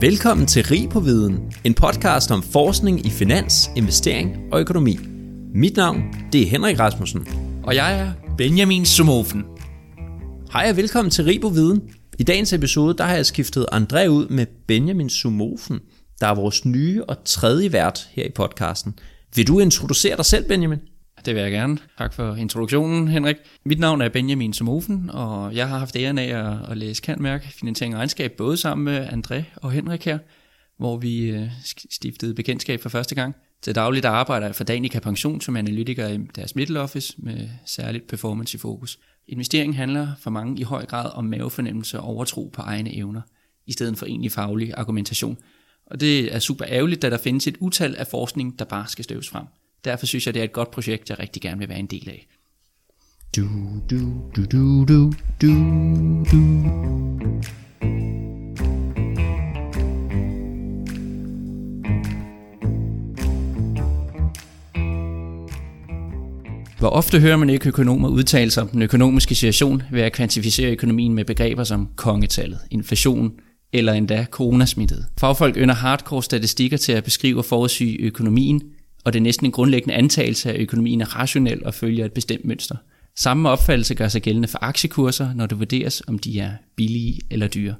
Velkommen til Rig på Viden, en podcast om forskning i finans, investering og økonomi. Mit navn det er Henrik Rasmussen. Og jeg er Benjamin Sumofen. Hej og velkommen til Rig på Viden. I dagens episode der har jeg skiftet André ud med Benjamin Sumofen, der er vores nye og tredje vært her i podcasten. Vil du introducere dig selv, Benjamin? Det vil jeg gerne. Tak for introduktionen, Henrik. Mit navn er Benjamin Somofen, og jeg har haft æren af at, at læse Kantmærk Finansiering og Regnskab, både sammen med André og Henrik her, hvor vi øh, stiftede bekendtskab for første gang. Til dagligt arbejder jeg for Danica Pension som analytiker i deres middle office med særligt performance i fokus. Investering handler for mange i høj grad om mavefornemmelse og overtro på egne evner, i stedet for egentlig faglig argumentation. Og det er super ærgerligt, da der findes et utal af forskning, der bare skal støves frem. Derfor synes jeg, det er et godt projekt, jeg rigtig gerne vil være en del af. Du, du, du, du, du, du, du. Hvor ofte hører man ikke økonomer udtale sig om den økonomiske situation ved at kvantificere økonomien med begreber som kongetallet, inflation eller endda coronasmittet. Fagfolk ønder hardcore statistikker til at beskrive og forudsige økonomien, og det er næsten en grundlæggende antagelse at økonomien er rationel og følger et bestemt mønster. Samme opfattelse gør sig gældende for aktiekurser, når det vurderes, om de er billige eller dyre.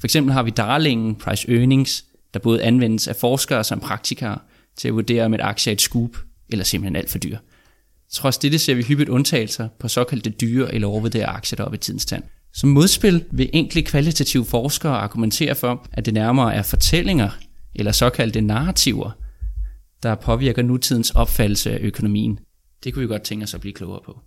For eksempel har vi darlingen price earnings, der både anvendes af forskere som praktikere til at vurdere, om et aktie er et scoop eller simpelthen alt for dyr. Trods dette ser vi hyppigt undtagelser på såkaldte dyre eller overvurderede aktier deroppe i tidens tand. Som modspil vil enkle kvalitative forskere argumentere for, at det nærmere er fortællinger eller såkaldte narrativer, der påvirker nutidens opfattelse af økonomien. Det kunne vi godt tænke os at blive klogere på.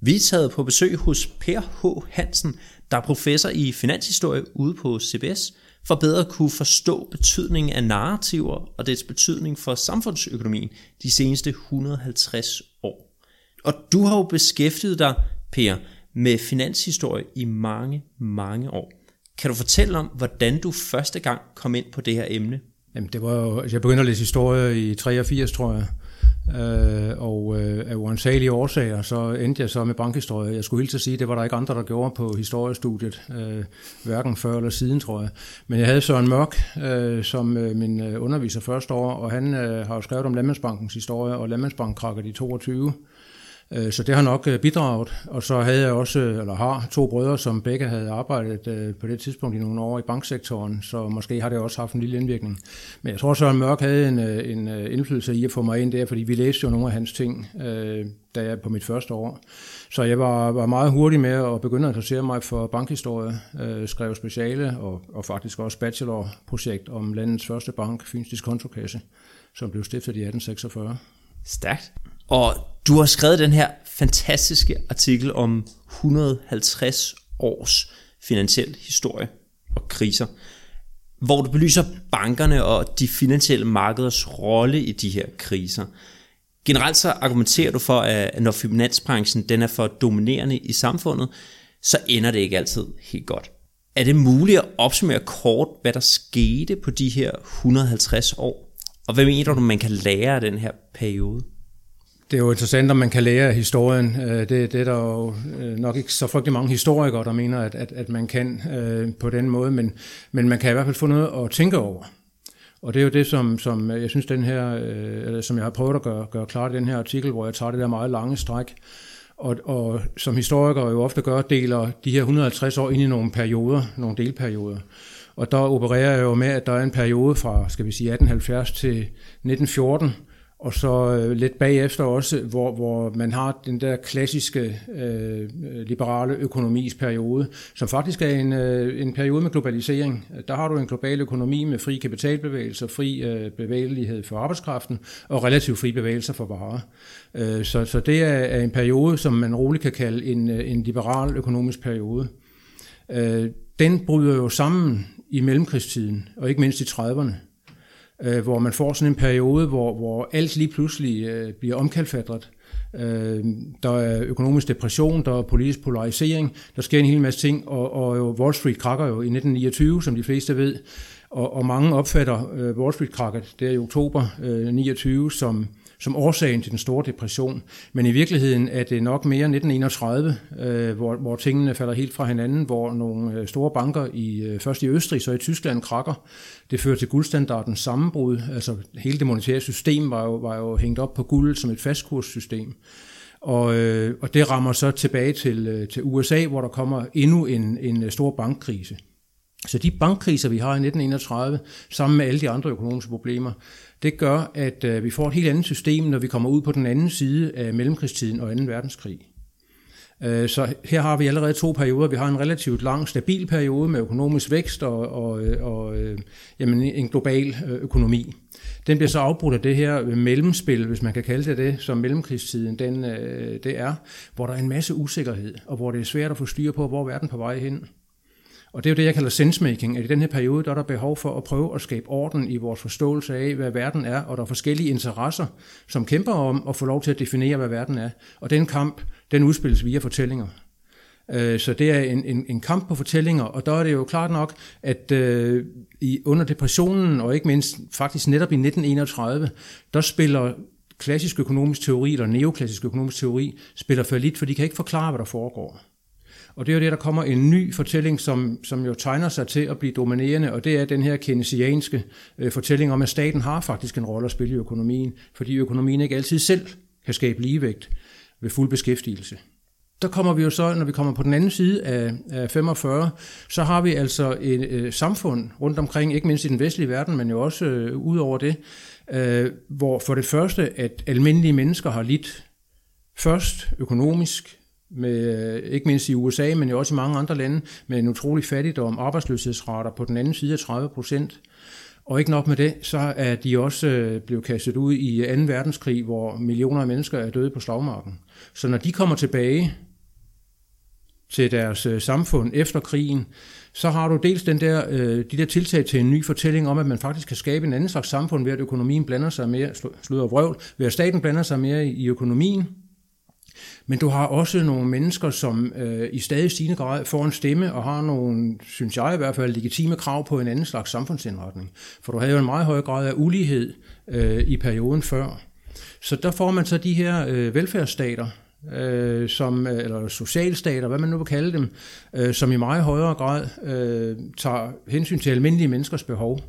Vi er taget på besøg hos Per H. Hansen, der er professor i finanshistorie ude på CBS, for bedre at kunne forstå betydningen af narrativer og dets betydning for samfundsøkonomien de seneste 150 år. Og du har jo beskæftiget dig, Per, med finanshistorie i mange, mange år. Kan du fortælle om, hvordan du første gang kom ind på det her emne? Jamen, det var jo, altså jeg begyndte at læse historie i 83, tror jeg. Øh, og øh, af uansagelige årsager, så endte jeg så med bankhistorie. Jeg skulle helt til at sige, det var der ikke andre, der gjorde på historiestudiet, øh, hverken før eller siden, tror jeg. Men jeg havde Søren Mørk øh, som øh, min øh, underviser første år, og han øh, har jo skrevet om Landmandsbankens historie, og Landmandsbankkrakket i 22. Øh, så det har nok øh, bidraget. Og så havde jeg også, øh, eller har, to brødre, som begge havde arbejdet øh, på det tidspunkt i nogle år i banksektoren, så måske har det også haft en lille indvirkning. Men jeg tror, Søren Mørk havde en, en indflydelse i at få mig ind der, fordi vi læste jo nogle af hans ting, da jeg på mit første år. Så jeg var, var meget hurtig med at begynde at interessere mig for bankhistorie, skrev speciale og, og faktisk også bachelorprojekt om landets første bank, Fyns Diskontokasse, som blev stiftet i 1846. Stærkt. Og du har skrevet den her fantastiske artikel om 150 års finansiel historie og kriser, hvor du belyser bankerne og de finansielle markeders rolle i de her kriser. Generelt så argumenterer du for, at når finansbranchen den er for dominerende i samfundet, så ender det ikke altid helt godt. Er det muligt at opsummere kort, hvad der skete på de her 150 år? Og hvad mener du, man kan lære af den her periode? Det er jo interessant, om man kan lære af historien. Øh, det, det er der jo øh, nok ikke så frygtelig mange historikere, der mener, at, at, at man kan øh, på den måde, men, men man kan i hvert fald få noget at tænke over. Og det er jo det, som, som jeg synes, den her, øh, eller som jeg har prøvet at gøre, gøre klart i den her artikel, hvor jeg tager det der meget lange stræk, og, og som historikere jo ofte gør, deler de her 150 år ind i nogle perioder, nogle delperioder. Og der opererer jeg jo med, at der er en periode fra, skal vi sige, 1870 til 1914, og så øh, lidt bagefter også, hvor, hvor man har den der klassiske øh, liberale økonomis periode, som faktisk er en, øh, en periode med globalisering. Der har du en global økonomi med fri kapitalbevægelser, fri øh, bevægelighed for arbejdskraften og relativt fri bevægelser for varer. Øh, så, så det er, er en periode, som man roligt kan kalde en, øh, en liberal økonomisk periode. Øh, den bryder jo sammen i mellemkrigstiden, og ikke mindst i 30'erne øh, hvor man får sådan en periode, hvor, hvor alt lige pludselig øh, bliver omkalfatret. Øh, der er økonomisk depression, der er politisk polarisering, der sker en hel masse ting, og, og Wall Street krakker jo i 1929, som de fleste ved, og, og mange opfatter øh, Wall Street krakket der i oktober øh, 29 som som årsagen til den store depression. Men i virkeligheden er det nok mere 1931, øh, hvor, hvor tingene falder helt fra hinanden, hvor nogle øh, store banker, i øh, først i Østrig, så i Tyskland, krakker. Det fører til guldstandardens sammenbrud. Altså hele det monetære system var jo, var jo hængt op på guld som et fastkurssystem. Og, øh, og det rammer så tilbage til, øh, til USA, hvor der kommer endnu en, en øh, stor bankkrise. Så de bankkriser, vi har i 1931, sammen med alle de andre økonomiske problemer, det gør, at øh, vi får et helt andet system, når vi kommer ud på den anden side af mellemkrigstiden og 2. verdenskrig. Øh, så her har vi allerede to perioder. Vi har en relativt lang, stabil periode med økonomisk vækst og, og, øh, og øh, jamen, en global øh, økonomi. Den bliver så afbrudt af det her øh, mellemspil, hvis man kan kalde det det, som mellemkrigstiden den, det er, hvor der er en masse usikkerhed, og hvor det er svært at få styr på, hvor verden er på vej hen. Og det er jo det, jeg kalder sensemaking, at i den her periode, der er der behov for at prøve at skabe orden i vores forståelse af, hvad verden er, og der er forskellige interesser, som kæmper om at få lov til at definere, hvad verden er. Og den kamp, den udspilles via fortællinger. Øh, så det er en, en, en kamp på fortællinger, og der er det jo klart nok, at øh, i, under depressionen, og ikke mindst faktisk netop i 1931, der spiller klassisk økonomisk teori, eller neoklassisk økonomisk teori, spiller for lidt, for de kan ikke forklare, hvad der foregår. Og det er jo det, der kommer en ny fortælling, som, som jo tegner sig til at blive dominerende, og det er den her keynesianske øh, fortælling om, at staten har faktisk en rolle at spille i økonomien, fordi økonomien ikke altid selv kan skabe ligevægt ved fuld beskæftigelse. Der kommer vi jo så, når vi kommer på den anden side af, af 45, så har vi altså et øh, samfund rundt omkring, ikke mindst i den vestlige verden, men jo også øh, ud over det, øh, hvor for det første, at almindelige mennesker har lidt først økonomisk, med, øh, ikke mindst i USA, men jo også i mange andre lande, med en utrolig fattigdom, arbejdsløshedsrater på den anden side af 30 procent. Og ikke nok med det, så er de også øh, blevet kastet ud i 2. verdenskrig, hvor millioner af mennesker er døde på slagmarken. Så når de kommer tilbage til deres øh, samfund efter krigen, så har du dels den der, de der tiltag til en ny fortælling om, at man faktisk kan skabe en anden slags samfund ved, at økonomien blander sig mere, sludder vrøvl, ved at staten blander sig mere i økonomien, men du har også nogle mennesker, som øh, i stadig stigende grad får en stemme og har nogle, synes jeg i hvert fald, legitime krav på en anden slags samfundsindretning. For du havde jo en meget høj grad af ulighed øh, i perioden før. Så der får man så de her øh, velfærdsstater, øh, som, øh, eller socialstater, hvad man nu vil kalde dem, øh, som i meget højere grad øh, tager hensyn til almindelige menneskers behov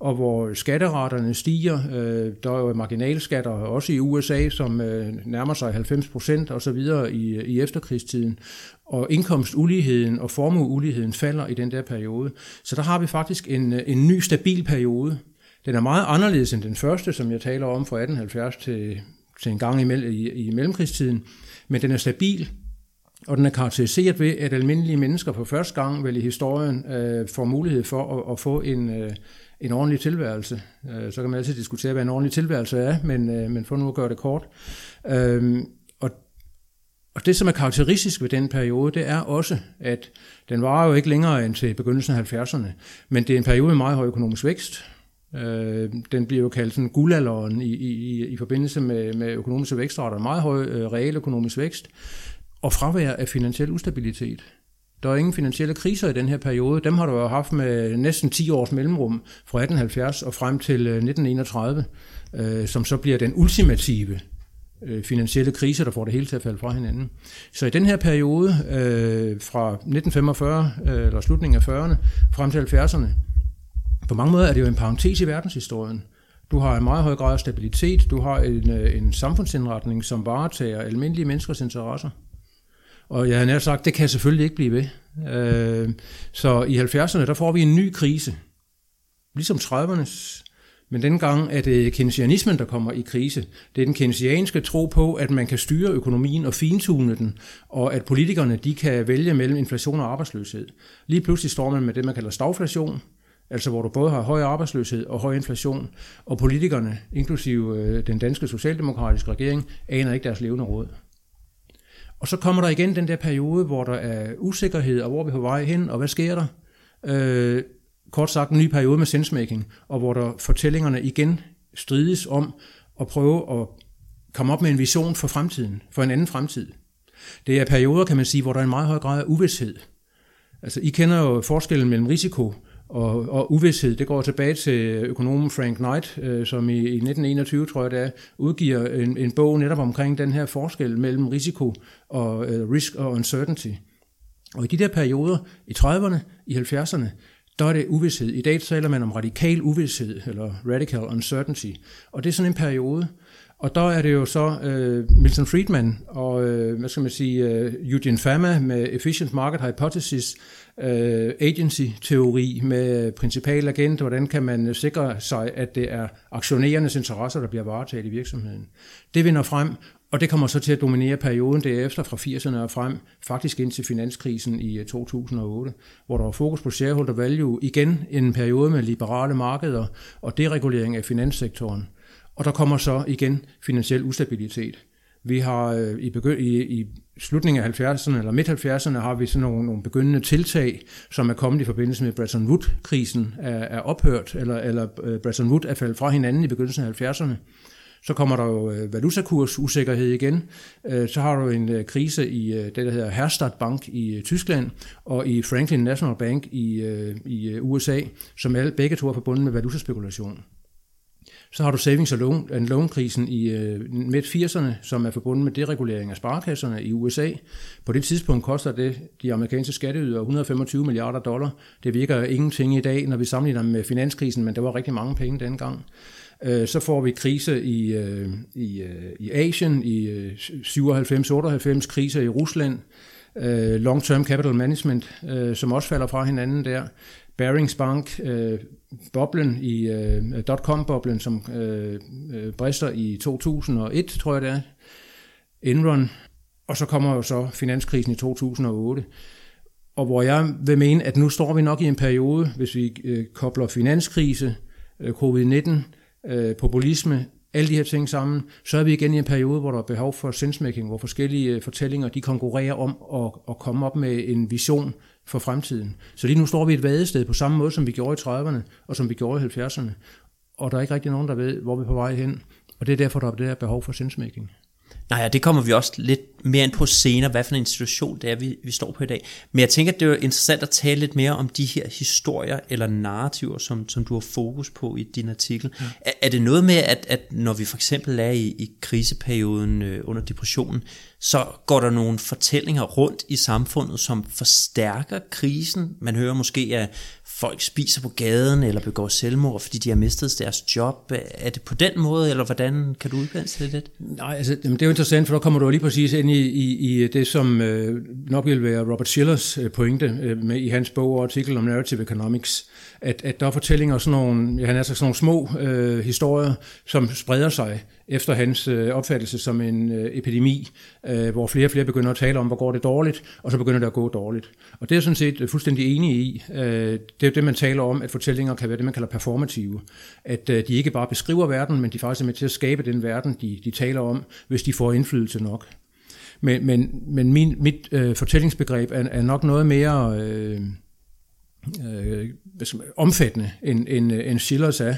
og hvor skatteraterne stiger. Øh, der er jo marginalskatter også i USA, som øh, nærmer sig 90 procent og så videre i, i efterkrigstiden. Og indkomstuligheden og formueuligheden falder i den der periode. Så der har vi faktisk en, øh, en ny stabil periode. Den er meget anderledes end den første, som jeg taler om fra 1870 til, til en gang i, i, i mellemkrigstiden. Men den er stabil, og den er karakteriseret ved, at almindelige mennesker for første gang vel i historien øh, får mulighed for at, at få en, øh, en ordentlig tilværelse. Øh, så kan man altid diskutere, hvad en ordentlig tilværelse er, men, øh, men for nu at gøre det kort. Øh, og, og det, som er karakteristisk ved den periode, det er også, at den varer jo ikke længere end til begyndelsen af 70'erne, men det er en periode med meget høj økonomisk vækst. Øh, den bliver jo kaldt sådan guldalderen i, i, i i forbindelse med, med økonomiske vækstrater, meget høj øh, real økonomisk vækst, og fravær af finansiel ustabilitet. Der er ingen finansielle kriser i den her periode. Dem har du jo haft med næsten 10 års mellemrum fra 1870 og frem til øh, 1931, øh, som så bliver den ultimative øh, finansielle krise, der får det hele til at falde fra hinanden. Så i den her periode øh, fra 1945, øh, eller slutningen af 40'erne, frem til 70'erne, på mange måder er det jo en parentes i verdenshistorien. Du har en meget høj grad af stabilitet, du har en, øh, en samfundsindretning, som varetager almindelige menneskers interesser. Og jeg havde nær sagt, det kan selvfølgelig ikke blive ved. Øh, så i 70'erne, der får vi en ny krise. Ligesom 30'ernes. Men denne gang er det keynesianismen, der kommer i krise. Det er den keynesianske tro på, at man kan styre økonomien og fintune den, og at politikerne de kan vælge mellem inflation og arbejdsløshed. Lige pludselig står man med det, man kalder stagflation, altså hvor du både har høj arbejdsløshed og høj inflation, og politikerne, inklusive øh, den danske socialdemokratiske regering, aner ikke deres levende råd. Og så kommer der igen den der periode, hvor der er usikkerhed, og hvor vi er på vej hen, og hvad sker der? Øh, kort sagt en ny periode med sensemaking, og hvor der fortællingerne igen strides om at prøve at komme op med en vision for fremtiden, for en anden fremtid. Det er perioder, kan man sige, hvor der er en meget høj grad af uvidshed. Altså, I kender jo forskellen mellem risiko og, og uvidshed. Det går tilbage til økonomen Frank Knight, øh, som i, i 1921, tror jeg det er, udgiver en, en bog netop omkring den her forskel mellem risiko og øh, risk og uncertainty. Og i de der perioder, i 30'erne, i 70'erne, der er det uvidshed. I dag taler man om radikal uvidshed, eller radical uncertainty. Og det er sådan en periode. Og der er det jo så øh, Milton Friedman og, øh, hvad skal man sige, øh, Eugene Fama med Efficient Market Hypothesis, øh, agency-teori med principal agent, hvordan kan man sikre sig, at det er aktionærernes interesser, der bliver varetaget i virksomheden. Det vinder frem, og det kommer så til at dominere perioden derefter fra 80'erne og frem, faktisk ind til finanskrisen i øh, 2008, hvor der var fokus på shareholder value, igen en periode med liberale markeder og deregulering af finanssektoren. Og der kommer så igen finansiel ustabilitet. Vi har øh, i, begy- i, i slutningen af 70'erne eller midt 70'erne har vi sådan nogle, nogle begyndende tiltag, som er kommet i forbindelse med Bretton Woods-krisen, er, er ophørt, eller, eller øh, Bretton Woods er faldet fra hinanden i begyndelsen af 70'erne. Så kommer der jo øh, valutakursusikkerhed igen. Øh, så har du en krise i det, der hedder Herstatt Bank i Tyskland, og i Franklin National Bank i, i USA, som alle, begge to er forbundet med valutaspekulation. Så har du savings and loan, and loan-krisen i øh, midt 80'erne, som er forbundet med deregulering af sparekasserne i USA. På det tidspunkt koster det de amerikanske skatteyder 125 milliarder dollar. Det virker ingenting i dag, når vi sammenligner med finanskrisen, men det var rigtig mange penge dengang. Øh, så får vi krise i, øh, i, øh, i Asien, i øh, 97-98 krise i Rusland, øh, long-term capital management, øh, som også falder fra hinanden der. Barings Bank, øh, boblen i øh, dot-com-boblen, som øh, øh, brister i 2001, tror jeg det er. Enron. Og så kommer jo så finanskrisen i 2008. Og hvor jeg vil mene, at nu står vi nok i en periode, hvis vi øh, kobler finanskrise, øh, covid-19, øh, populisme, alle de her ting sammen, så er vi igen i en periode, hvor der er behov for sensemaking, hvor forskellige øh, fortællinger de konkurrerer om at, at komme op med en vision for fremtiden. Så lige nu står vi et vadested på samme måde, som vi gjorde i 30'erne og som vi gjorde i 70'erne. Og der er ikke rigtig nogen, der ved, hvor vi er på vej hen. Og det er derfor, der er det her behov for sensemaking. Nej, ja, det kommer vi også lidt mere ind på senere, hvad for en institution det er, vi, vi står på i dag. Men jeg tænker, at det er interessant at tale lidt mere om de her historier eller narrativer, som, som du har fokus på i din artikel. Ja. Er, er det noget med, at, at når vi for eksempel er i, i kriseperioden øh, under depressionen, så går der nogle fortællinger rundt i samfundet, som forstærker krisen. Man hører måske, at folk spiser på gaden eller begår selvmord, fordi de har mistet deres job. Er det på den måde, eller hvordan kan du udpensle det lidt? Nej, altså, det er jo interessant, for der kommer du lige præcis ind i, i, i det, som øh, nok vil være Robert Schillers øh, pointe øh, med, i hans bog og artikel om Narrative Economics, at, at der er fortællinger sådan nogle, ja, han er sådan nogle små øh, historier, som spreder sig efter hans øh, opfattelse som en øh, epidemi, øh, hvor flere og flere begynder at tale om, hvor går det dårligt, og så begynder det at gå dårligt. Og det er jeg sådan set fuldstændig enig i. Det er det, man taler om, at fortællinger kan være det, man kalder performative. At de ikke bare beskriver verden, men de faktisk er med til at skabe den verden, de, de taler om, hvis de får indflydelse nok. Men, men, men min, mit øh, fortællingsbegreb er, er nok noget mere... Øh, øh, omfattende end, end, øh, end Schillers er.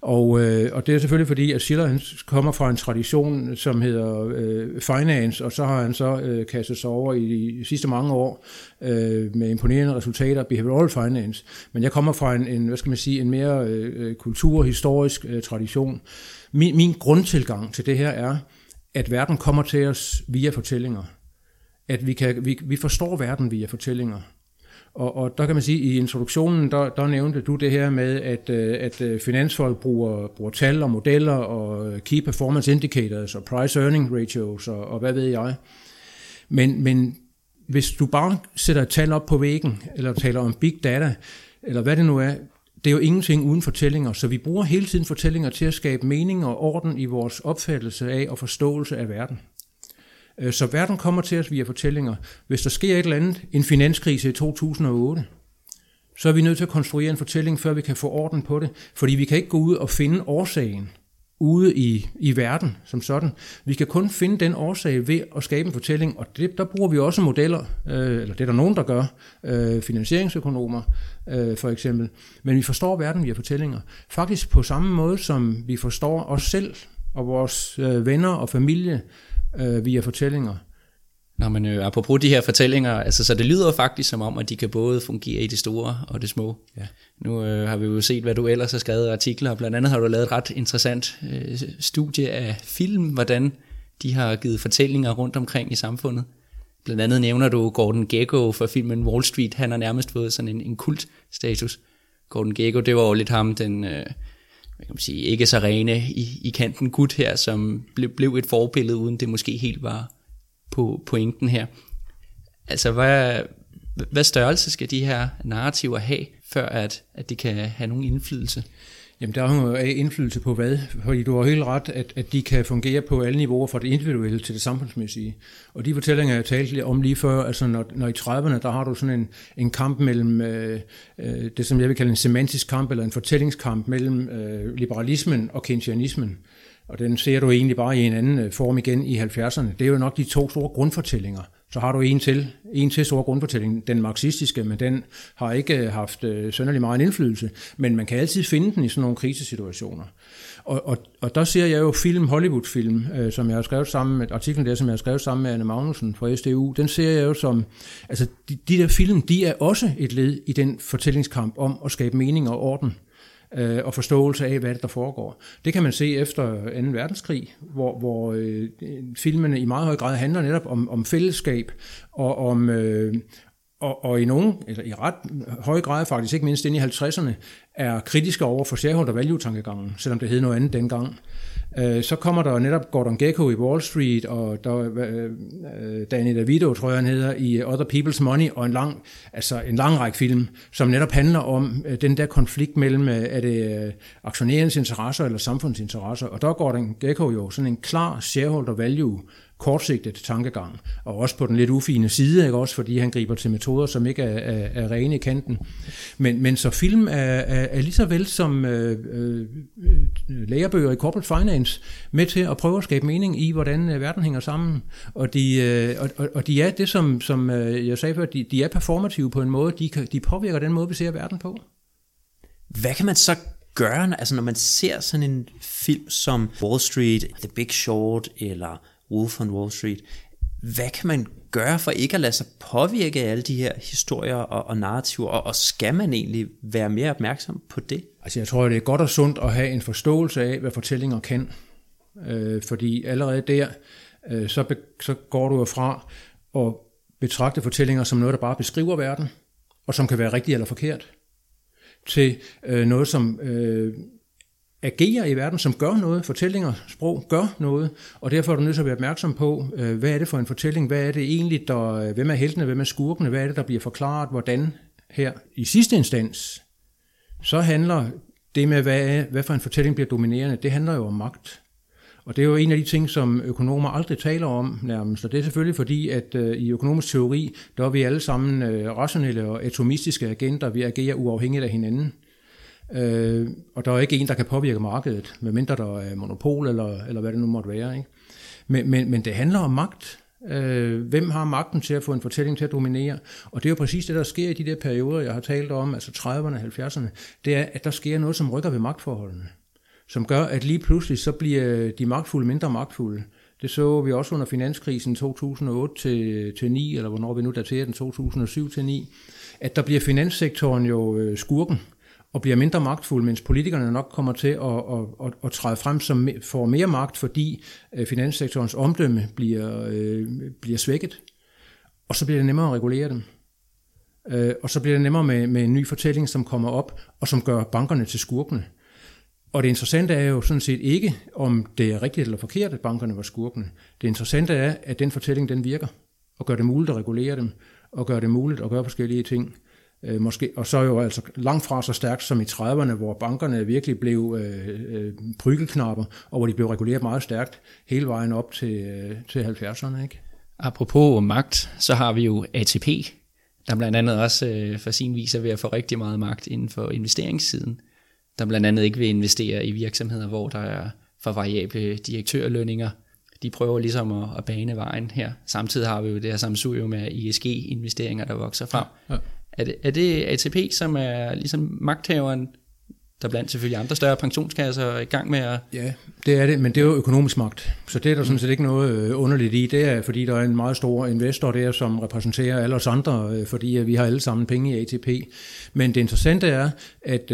Og, øh, og det er selvfølgelig fordi, at Schiller han kommer fra en tradition, som hedder øh, finance, og så har han så øh, kastet sig over i de sidste mange år øh, med imponerende resultater behavioral finance. Men jeg kommer fra en, en hvad skal man sige, en mere øh, øh kulturhistorisk øh, tradition. Min, min grundtilgang til det her er, at verden kommer til os via fortællinger. At vi, kan, vi, vi forstår verden via fortællinger. Og, og der kan man sige, at i introduktionen, der, der nævnte du det her med, at, øh, at øh, finansfolk bruger, bruger tal og modeller og øh, key performance indicators og price earning ratios og, og hvad ved jeg. Men, men hvis du bare sætter et tal op på væggen, eller taler om big data, eller hvad det nu er, det er jo ingenting uden fortællinger, så vi bruger hele tiden fortællinger til at skabe mening og orden i vores opfattelse af og forståelse af verden. Øh, så verden kommer til os via fortællinger. Hvis der sker et eller andet, en finanskrise i 2008, så er vi nødt til at konstruere en fortælling, før vi kan få orden på det. Fordi vi kan ikke gå ud og finde årsagen ude i, i verden som sådan. Vi kan kun finde den årsag ved at skabe en fortælling, og det, der bruger vi også modeller, øh, eller det er der nogen, der gør, øh, finansieringsøkonomer øh, for eksempel. Men vi forstår verden via fortællinger. Faktisk på samme måde, som vi forstår os selv og vores øh, venner og familie øh, via fortællinger. Nå, men øh, apropos de her fortællinger, altså, så det lyder faktisk som om, at de kan både fungere i det store og det små. Ja. Nu øh, har vi jo set, hvad du ellers har skrevet artikler, blandt andet har du lavet et ret interessant øh, studie af film, hvordan de har givet fortællinger rundt omkring i samfundet. Blandt andet nævner du Gordon Gekko for filmen Wall Street, han har nærmest fået sådan en, en kultstatus. Gordon Gekko, det var jo lidt ham, den øh, hvad kan man sige, ikke så rene i, i kanten gut her, som ble, blev et forbillede, uden det måske helt var på pointen her. Altså, hvad, hvad størrelse skal de her narrativer have, før at, at det kan have nogen indflydelse? Jamen, der har jo indflydelse på hvad? Fordi du har helt ret, at, at de kan fungere på alle niveauer, fra det individuelle til det samfundsmæssige. Og de fortællinger, jeg talte om lige før, altså når, når i 30'erne, der har du sådan en, en kamp mellem, øh, øh, det som jeg vil kalde en semantisk kamp, eller en fortællingskamp mellem øh, liberalismen og keynesianismen. Og den ser du egentlig bare i en anden øh, form igen i 70'erne. Det er jo nok de to store grundfortællinger. Så har du en til, en til stor grundfortælling, den marxistiske, men den har ikke øh, haft øh, sønderlig meget indflydelse. Men man kan altid finde den i sådan nogle krisesituationer. Og, og, og der ser jeg jo film, Hollywood-film, øh, som jeg har skrevet sammen med, artiklen der, som jeg har skrevet sammen med Anne Magnussen fra SDU, den ser jeg jo som, altså de, de der film, de er også et led i den fortællingskamp om at skabe mening og orden øh, og forståelse af, hvad det der foregår. Det kan man se efter 2. verdenskrig, hvor, hvor øh, filmene i meget høj grad handler netop om, om fællesskab og om... Øh, og, og i nogen, eller i ret høj grad faktisk, ikke mindst inde i 50'erne, er kritiske over for shareholder value-tankegangen, selvom det hed noget andet dengang. Øh, så kommer der netop Gordon Gekko i Wall Street, og der, øh, øh, Danny DeVito, tror jeg han hedder, i Other People's Money, og en lang, altså en lang række film, som netop handler om øh, den der konflikt mellem, øh, er det aktionærens interesser eller samfundsinteresser, og der går Gordon Gekko jo sådan en klar shareholder value kortsigtet tankegang, og også på den lidt ufine side, ikke? også fordi han griber til metoder, som ikke er, er, er rene i kanten. Men, men så film er, er, er lige så vel som øh, øh, lærebøger i corporate finance med til at prøve at skabe mening i, hvordan øh, verden hænger sammen. Og de, øh, og, og de er det, som, som øh, jeg sagde før, de, de er performative på en måde, de, kan, de påvirker den måde, vi ser verden på. Hvad kan man så gøre, altså når man ser sådan en film som Wall Street, The Big Short eller Wolf on Wall Street. Hvad kan man gøre for ikke at lade sig påvirke af alle de her historier og, og narrativer, og, og skal man egentlig være mere opmærksom på det? Altså jeg tror, det er godt og sundt at have en forståelse af, hvad fortællinger kan. Øh, fordi allerede der, øh, så, be, så går du fra at betragte fortællinger som noget, der bare beskriver verden, og som kan være rigtigt eller forkert, til øh, noget, som øh, agerer i verden, som gør noget. Fortællinger, sprog gør noget, og derfor er du nødt til at være opmærksom på, øh, hvad er det for en fortælling, hvad er det egentlig, der, øh, hvem er heltene, hvem er skurkene, hvad er det, der bliver forklaret, hvordan her i sidste instans, så handler det med, hvad, er, hvad for en fortælling bliver dominerende, det handler jo om magt. Og det er jo en af de ting, som økonomer aldrig taler om nærmest. Og det er selvfølgelig fordi, at øh, i økonomisk teori, der er vi alle sammen øh, rationelle og atomistiske agenter. Vi agerer uafhængigt af hinanden. Øh, Øh, og der er ikke en, der kan påvirke markedet, medmindre der er monopol eller, eller hvad det nu måtte være. Ikke? Men, men, men det handler om magt. Øh, hvem har magten til at få en fortælling til at dominere? Og det er jo præcis det, der sker i de der perioder, jeg har talt om, altså 30'erne og 70'erne. Det er, at der sker noget, som rykker ved magtforholdene. Som gør, at lige pludselig så bliver de magtfulde mindre magtfulde. Det så vi også under finanskrisen 2008 til, til 9, eller hvornår vi nu daterer den, 2007 til 9, at der bliver finanssektoren jo øh, skurken og bliver mindre magtfulde, mens politikerne nok kommer til at, at, at, at træde frem som får mere magt, fordi øh, finanssektorens omdømme bliver, øh, bliver svækket. Og så bliver det nemmere at regulere dem. Øh, og så bliver det nemmere med, med en ny fortælling, som kommer op, og som gør bankerne til skurkene. Og det interessante er jo sådan set ikke, om det er rigtigt eller forkert, at bankerne var skurkene. Det interessante er, at den fortælling den virker, og gør det muligt at regulere dem, og gør det muligt at gøre forskellige ting. Øh, måske, og så jo altså langt fra så stærkt som i 30'erne, hvor bankerne virkelig blev øh, øh, prygelknapper, og hvor de blev reguleret meget stærkt hele vejen op til, øh, til 70'erne. Ikke? Apropos magt, så har vi jo ATP, der blandt andet også øh, for sin vis er ved at få rigtig meget magt inden for investeringssiden. Der blandt andet ikke vil investere i virksomheder, hvor der er for variable direktørlønninger. De prøver ligesom at, at bane vejen her. Samtidig har vi jo det her samsurium med ESG-investeringer, der vokser frem. Ja. Er det, er det ATP, som er ligesom magthaveren der blandt selvfølgelig andre større pensionskasser er i gang med at... Ja, det er det, men det er jo økonomisk magt. Så det er der sådan set ikke noget øh, underligt i. Det er, fordi der er en meget stor investor der, som repræsenterer alle os andre, øh, fordi øh, vi har alle sammen penge i ATP. Men det interessante er, at,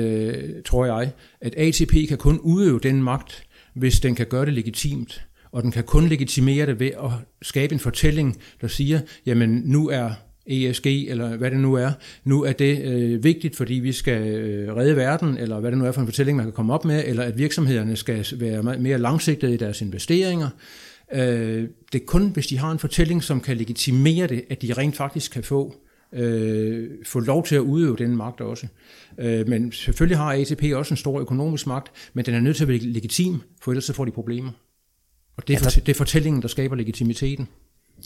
tror jeg, at ATP kan kun udøve den magt, hvis den kan gøre det legitimt. Og den kan kun legitimere det ved at skabe en fortælling, der siger, jamen nu er ESG, eller hvad det nu er. Nu er det øh, vigtigt, fordi vi skal øh, redde verden, eller hvad det nu er for en fortælling, man kan komme op med, eller at virksomhederne skal være mere langsigtede i deres investeringer. Øh, det er kun, hvis de har en fortælling, som kan legitimere det, at de rent faktisk kan få øh, få lov til at udøve den magt også. Øh, men selvfølgelig har ATP også en stor økonomisk magt, men den er nødt til at være legitim, for ellers så får de problemer. Og det er, ja, der... det er fortællingen, der skaber legitimiteten.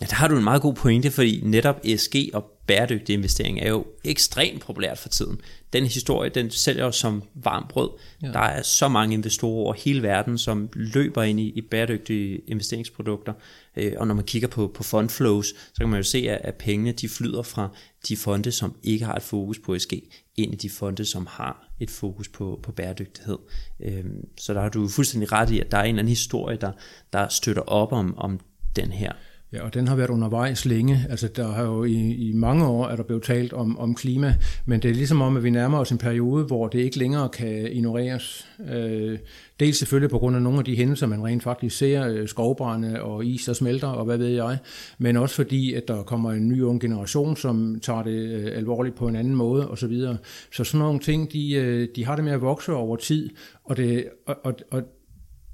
Ja, der har du en meget god pointe, fordi netop ESG og bæredygtig investering er jo ekstremt populært for tiden. Den historie, den sælger jo som varmt brød. Ja. Der er så mange investorer over hele verden, som løber ind i, i bæredygtige investeringsprodukter. Øh, og når man kigger på, på fund flows, så kan man jo se, at, at pengene de flyder fra de fonde, som ikke har et fokus på ESG, ind i de fonde, som har et fokus på, på bæredygtighed. Øh, så der har du fuldstændig ret i, at der er en eller anden historie, der, der støtter op om, om den her Ja, og den har været undervejs længe. Altså, der har jo i, i mange år er der blevet talt om, om klima, men det er ligesom om, at vi nærmer os en periode, hvor det ikke længere kan ignoreres. Øh, dels selvfølgelig på grund af nogle af de hændelser, man rent faktisk ser, øh, skovbrænde og is, der smelter, og hvad ved jeg, men også fordi, at der kommer en ny ung generation, som tager det øh, alvorligt på en anden måde, og så videre. Så sådan nogle ting, de, øh, de har det med at vokse over tid, og, det, og, og, og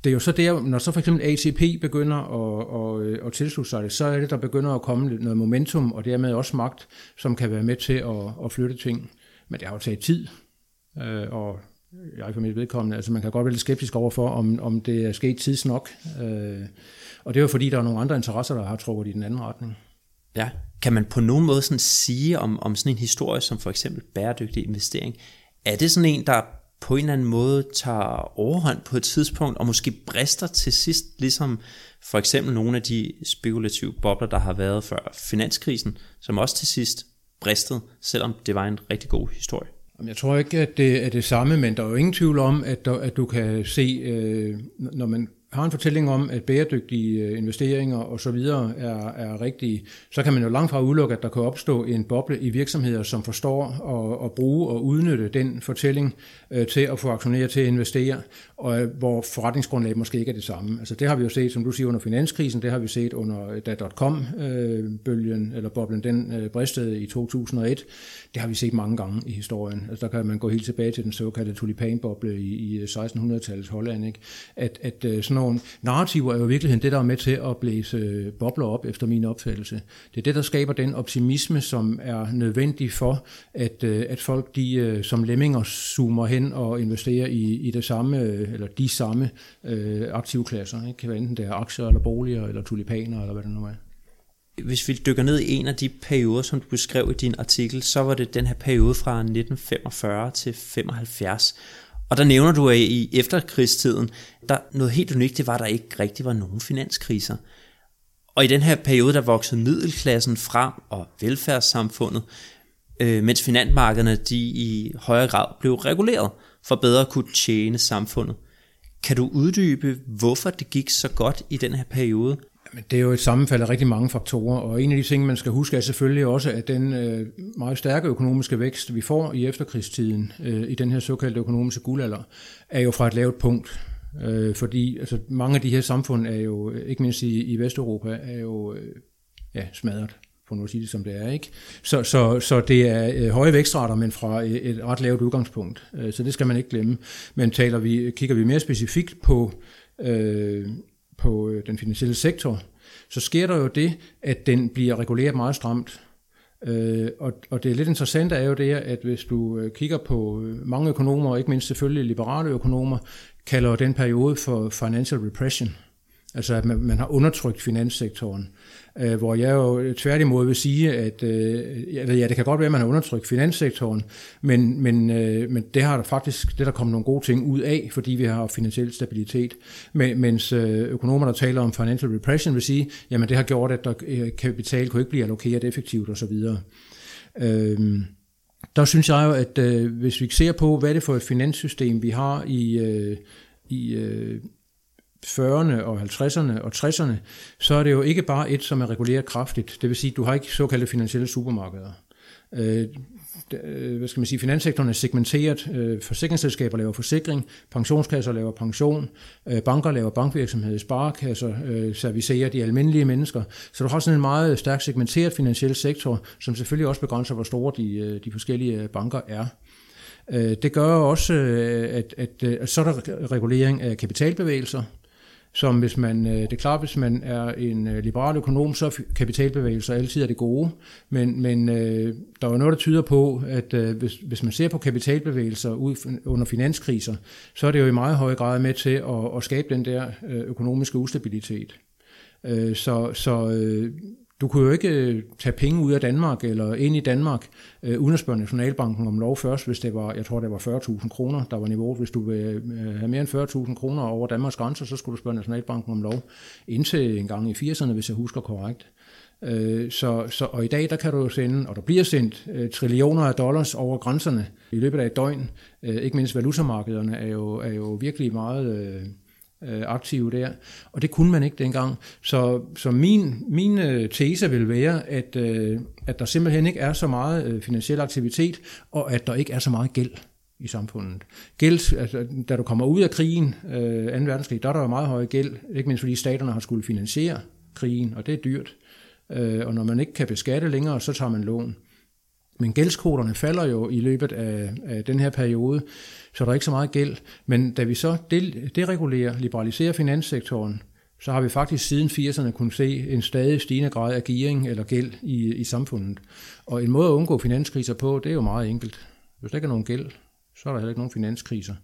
det er jo så der, når så for eksempel ATP begynder at, at, øh, at tilslutte sig det, så er det, der begynder at komme noget momentum, og dermed også magt, som kan være med til at, at flytte ting. Men det har jo taget tid, øh, og jeg for mit vedkommende, altså man kan godt være lidt skeptisk overfor, om, om det er sket tidsnok. Øh, og det er jo fordi, der er nogle andre interesser, der har trukket i den anden retning. Ja, kan man på nogen måde sådan sige om, om sådan en historie som for eksempel bæredygtig investering, er det sådan en, der på en eller anden måde tager overhånd på et tidspunkt, og måske brister til sidst, ligesom for eksempel nogle af de spekulative bobler, der har været før finanskrisen, som også til sidst bristede, selvom det var en rigtig god historie. Jeg tror ikke, at det er det samme, men der er jo ingen tvivl om, at, der, at du kan se, øh, når man har en fortælling om, at bæredygtige øh, investeringer og så videre er, er rigtige, så kan man jo langt fra udelukke, at der kan opstå en boble i virksomheder, som forstår at, at bruge og udnytte den fortælling øh, til at få aktionærer til at investere, og øh, hvor forretningsgrundlaget måske ikke er det samme. Altså det har vi jo set, som du siger, under finanskrisen, det har vi set under øh, da .com-bølgen, eller boblen, den bristede i 2001. Det har vi set mange gange i historien. Altså der kan man gå helt tilbage til den såkaldte tulipanboble i, i 1600-tallets Holland, ikke? At, at sådan nogle narrativer er jo i virkeligheden det, der er med til at blæse øh, bobler op, efter min opfattelse. Det er det, der skaber den optimisme, som er nødvendig for, at, øh, at folk de, øh, som lemminger zoomer hen og investerer i, i det samme, eller de samme øh, aktivklasser. Det kan være enten det er aktier, eller boliger, eller tulipaner, eller hvad det nu er. Hvis vi dykker ned i en af de perioder, som du beskrev i din artikel, så var det den her periode fra 1945 til 75. Og der nævner du, at i efterkrigstiden, der noget helt unikt, det var, at der ikke rigtig var nogen finanskriser. Og i den her periode, der voksede middelklassen frem og velfærdssamfundet, øh, mens finansmarkederne de i højere grad blev reguleret for bedre at kunne tjene samfundet. Kan du uddybe, hvorfor det gik så godt i den her periode? Men det er jo et sammenfald af rigtig mange faktorer, og en af de ting, man skal huske, er selvfølgelig også, at den øh, meget stærke økonomiske vækst, vi får i efterkrigstiden, øh, i den her såkaldte økonomiske guldalder, er jo fra et lavt punkt. Øh, fordi altså, mange af de her samfund er jo, ikke mindst i, i Vesteuropa, er jo øh, ja, smadret for nu at sige det som det er. ikke. Så, så, så det er øh, høje vækstrater, men fra et, et ret lavt udgangspunkt. Øh, så det skal man ikke glemme. Men taler vi, kigger vi mere specifikt på øh, på øh, den finansielle sektor, så sker der jo det, at den bliver reguleret meget stramt. Øh, og, og det er lidt interessant er jo det, at hvis du øh, kigger på øh, mange økonomer, og ikke mindst selvfølgelig liberale økonomer, kalder den periode for financial repression. Altså at man, man har undertrykt finanssektoren. Øh, hvor jeg jo tværtimod vil sige, at øh, ja, det kan godt være, at man har undertrykt finanssektoren, men, men, øh, men det har der faktisk det der kommet nogle gode ting ud af, fordi vi har finansiel stabilitet. Men, mens øh, økonomer, der taler om financial repression, vil sige, jamen det har gjort, at der, øh, kapital kunne ikke blive allokeret effektivt osv. Øh, der synes jeg jo, at øh, hvis vi ser på, hvad det er for et finanssystem, vi har i, øh, i øh, 40'erne og 50'erne og 60'erne, så er det jo ikke bare et, som er reguleret kraftigt. Det vil sige, at du har ikke såkaldte finansielle supermarkeder. Øh, øh, hvad skal man sige, finanssektoren er segmenteret. Øh, forsikringsselskaber laver forsikring, pensionskasser laver pension, øh, banker laver bankvirksomhed, sparekasser øh, servicerer de almindelige mennesker. Så du har sådan en meget stærkt segmenteret finansiel sektor, som selvfølgelig også begrænser, hvor store de, øh, de forskellige øh, banker er. Det gør også, at, at, at så er der regulering af kapitalbevægelser, som hvis man, øh, det er klart, hvis man er en øh, liberal økonom, så er kapitalbevægelser altid er det gode, men, men øh, der er noget, der tyder på, at hvis, hvis man ser på kapitalbevægelser ud under finanskriser, så er det jo i meget høj grad med til at, at skabe den der økonomiske ustabilitet. Så, så du kunne jo ikke øh, tage penge ud af Danmark eller ind i Danmark, øh, uden at spørge Nationalbanken om lov først, hvis det var, jeg tror det var 40.000 kroner, der var niveauet. Hvis du vil øh, have mere end 40.000 kroner over Danmarks grænser, så skulle du spørge Nationalbanken om lov. Indtil en gang i 80'erne, hvis jeg husker korrekt. Øh, så, så, og i dag, der kan du jo sende, og der bliver sendt øh, trillioner af dollars over grænserne i løbet af et døgn. Øh, ikke mindst valutamarkederne er jo, er jo virkelig meget... Øh, øh, aktive der, og det kunne man ikke dengang. Så, så min, min øh, tese vil være, at, øh, at der simpelthen ikke er så meget øh, finansiel aktivitet, og at der ikke er så meget gæld i samfundet. Gæld, altså, da du kommer ud af krigen, øh, 2. verdenskrig, der er der jo meget høj gæld, ikke mindst fordi staterne har skulle finansiere krigen, og det er dyrt. Øh, og når man ikke kan beskatte længere, så tager man lån. Men gældskoderne falder jo i løbet af, af den her periode, så der er ikke så meget gæld. Men da vi så deregulerer, liberaliserer finanssektoren, så har vi faktisk siden 80'erne kunnet se en stadig stigende grad af gearing eller gæld i, i samfundet. Og en måde at undgå finanskriser på, det er jo meget enkelt. Hvis der ikke er nogen gæld, så er der heller ikke nogen finanskriser.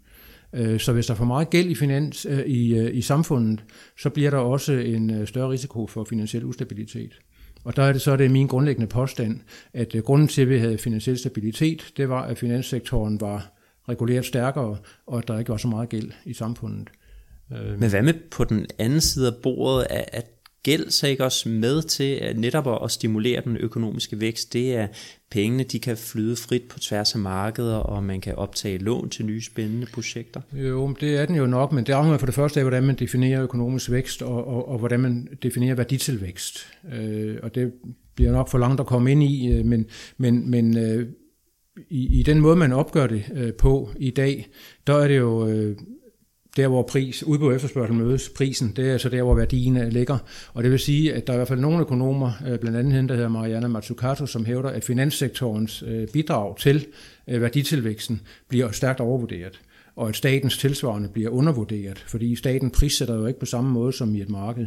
Øh, så hvis der er for meget gæld i, finans, øh, i, øh, i samfundet, så bliver der også en større risiko for finansiel ustabilitet. Og der er det så det er min grundlæggende påstand, at øh, grunden til, at vi havde finansiel stabilitet, det var, at finanssektoren var reguleret stærkere, og at der ikke var så meget gæld i samfundet. Øh. Men hvad med på den anden side af bordet, at gæld så ikke også med til at netop at stimulere den økonomiske vækst? Det er pengene, de kan flyde frit på tværs af markeder, og man kan optage lån til nye spændende projekter. Jo, det er den jo nok, men det afhænger for det første af, hvordan man definerer økonomisk vækst, og, og, og hvordan man definerer værditilvækst. Øh, og det bliver nok for langt at komme ind i, øh, men, men, men øh, i, i den måde, man opgør det øh, på i dag, der er det jo øh, der, hvor pris, udbud og efterspørgsel mødes, prisen, det er så der, hvor værdien øh, ligger. Og det vil sige, at der er i hvert fald nogle økonomer, øh, blandt andet hende, der hedder Mariana Matsukato, som hævder, at finanssektorens øh, bidrag til værditilvæksten bliver stærkt overvurderet og at statens tilsvarende bliver undervurderet, fordi staten prissætter jo ikke på samme måde som i et marked.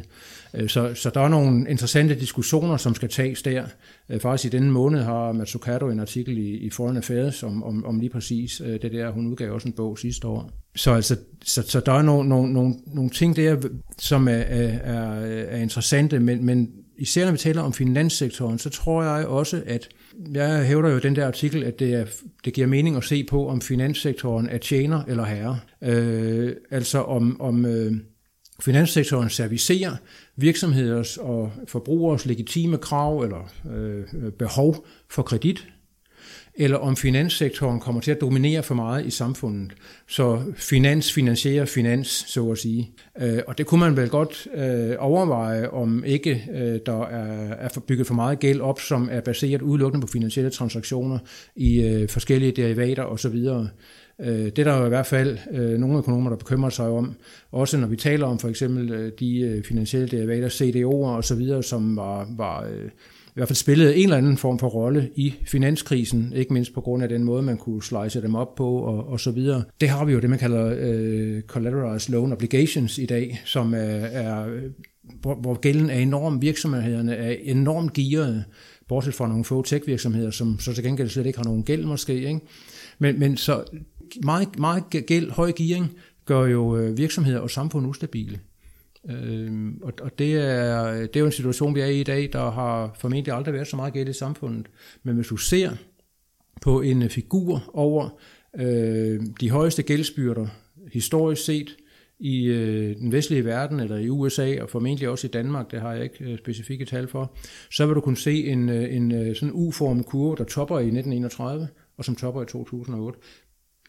Øh, så, så der er nogle interessante diskussioner, som skal tages der. Øh, faktisk i denne måned har Matsukato en artikel i, i Foreign Affairs om, om, om lige præcis øh, det der. Hun udgav også en bog sidste år. Så, altså, så, så der er nogle, nogle, nogle, nogle ting der, som er, er, er interessante, men, men især når vi taler om finanssektoren, så tror jeg også, at jeg hævder jo den der artikel, at det, er, det giver mening at se på, om finanssektoren er tjener eller herre. Øh, altså om, om øh, finanssektoren servicerer virksomheders og forbrugers legitime krav eller øh, behov for kredit, eller om finanssektoren kommer til at dominere for meget i samfundet. Så finans finansierer finans, så at sige. Øh, og det kunne man vel godt øh, overveje, om ikke øh, der er bygget for meget gæld op, som er baseret udelukkende på finansielle transaktioner i forskellige derivater osv. Det er der jo i hvert fald nogle økonomer, der bekymrer sig om. Også når vi taler om for eksempel de finansielle derivater, CDO'er osv., som var, var i hvert fald spillede en eller anden form for rolle i finanskrisen, ikke mindst på grund af den måde, man kunne slice dem op på og, og så videre. Det har vi jo det, man kalder øh, collateralized loan obligations i dag, som er, er hvor, hvor gælden er enorm, virksomhederne er enormt gearede, bortset fra nogle få tech-virksomheder, som så til gengæld slet ikke har nogen gæld måske. Ikke? Men, men så meget, meget gæld, høj gearing, gør jo øh, virksomheder og samfund ustabile. Øh, og og det, er, det er jo en situation, vi er i i dag, der har formentlig aldrig været så meget gæld i samfundet. Men hvis du ser på en figur over øh, de højeste gældsbyrder historisk set i øh, den vestlige verden, eller i USA, og formentlig også i Danmark, det har jeg ikke øh, specifikke tal for, så vil du kunne se en, øh, en øh, sådan U-formet kurve, der topper i 1931, og som topper i 2008.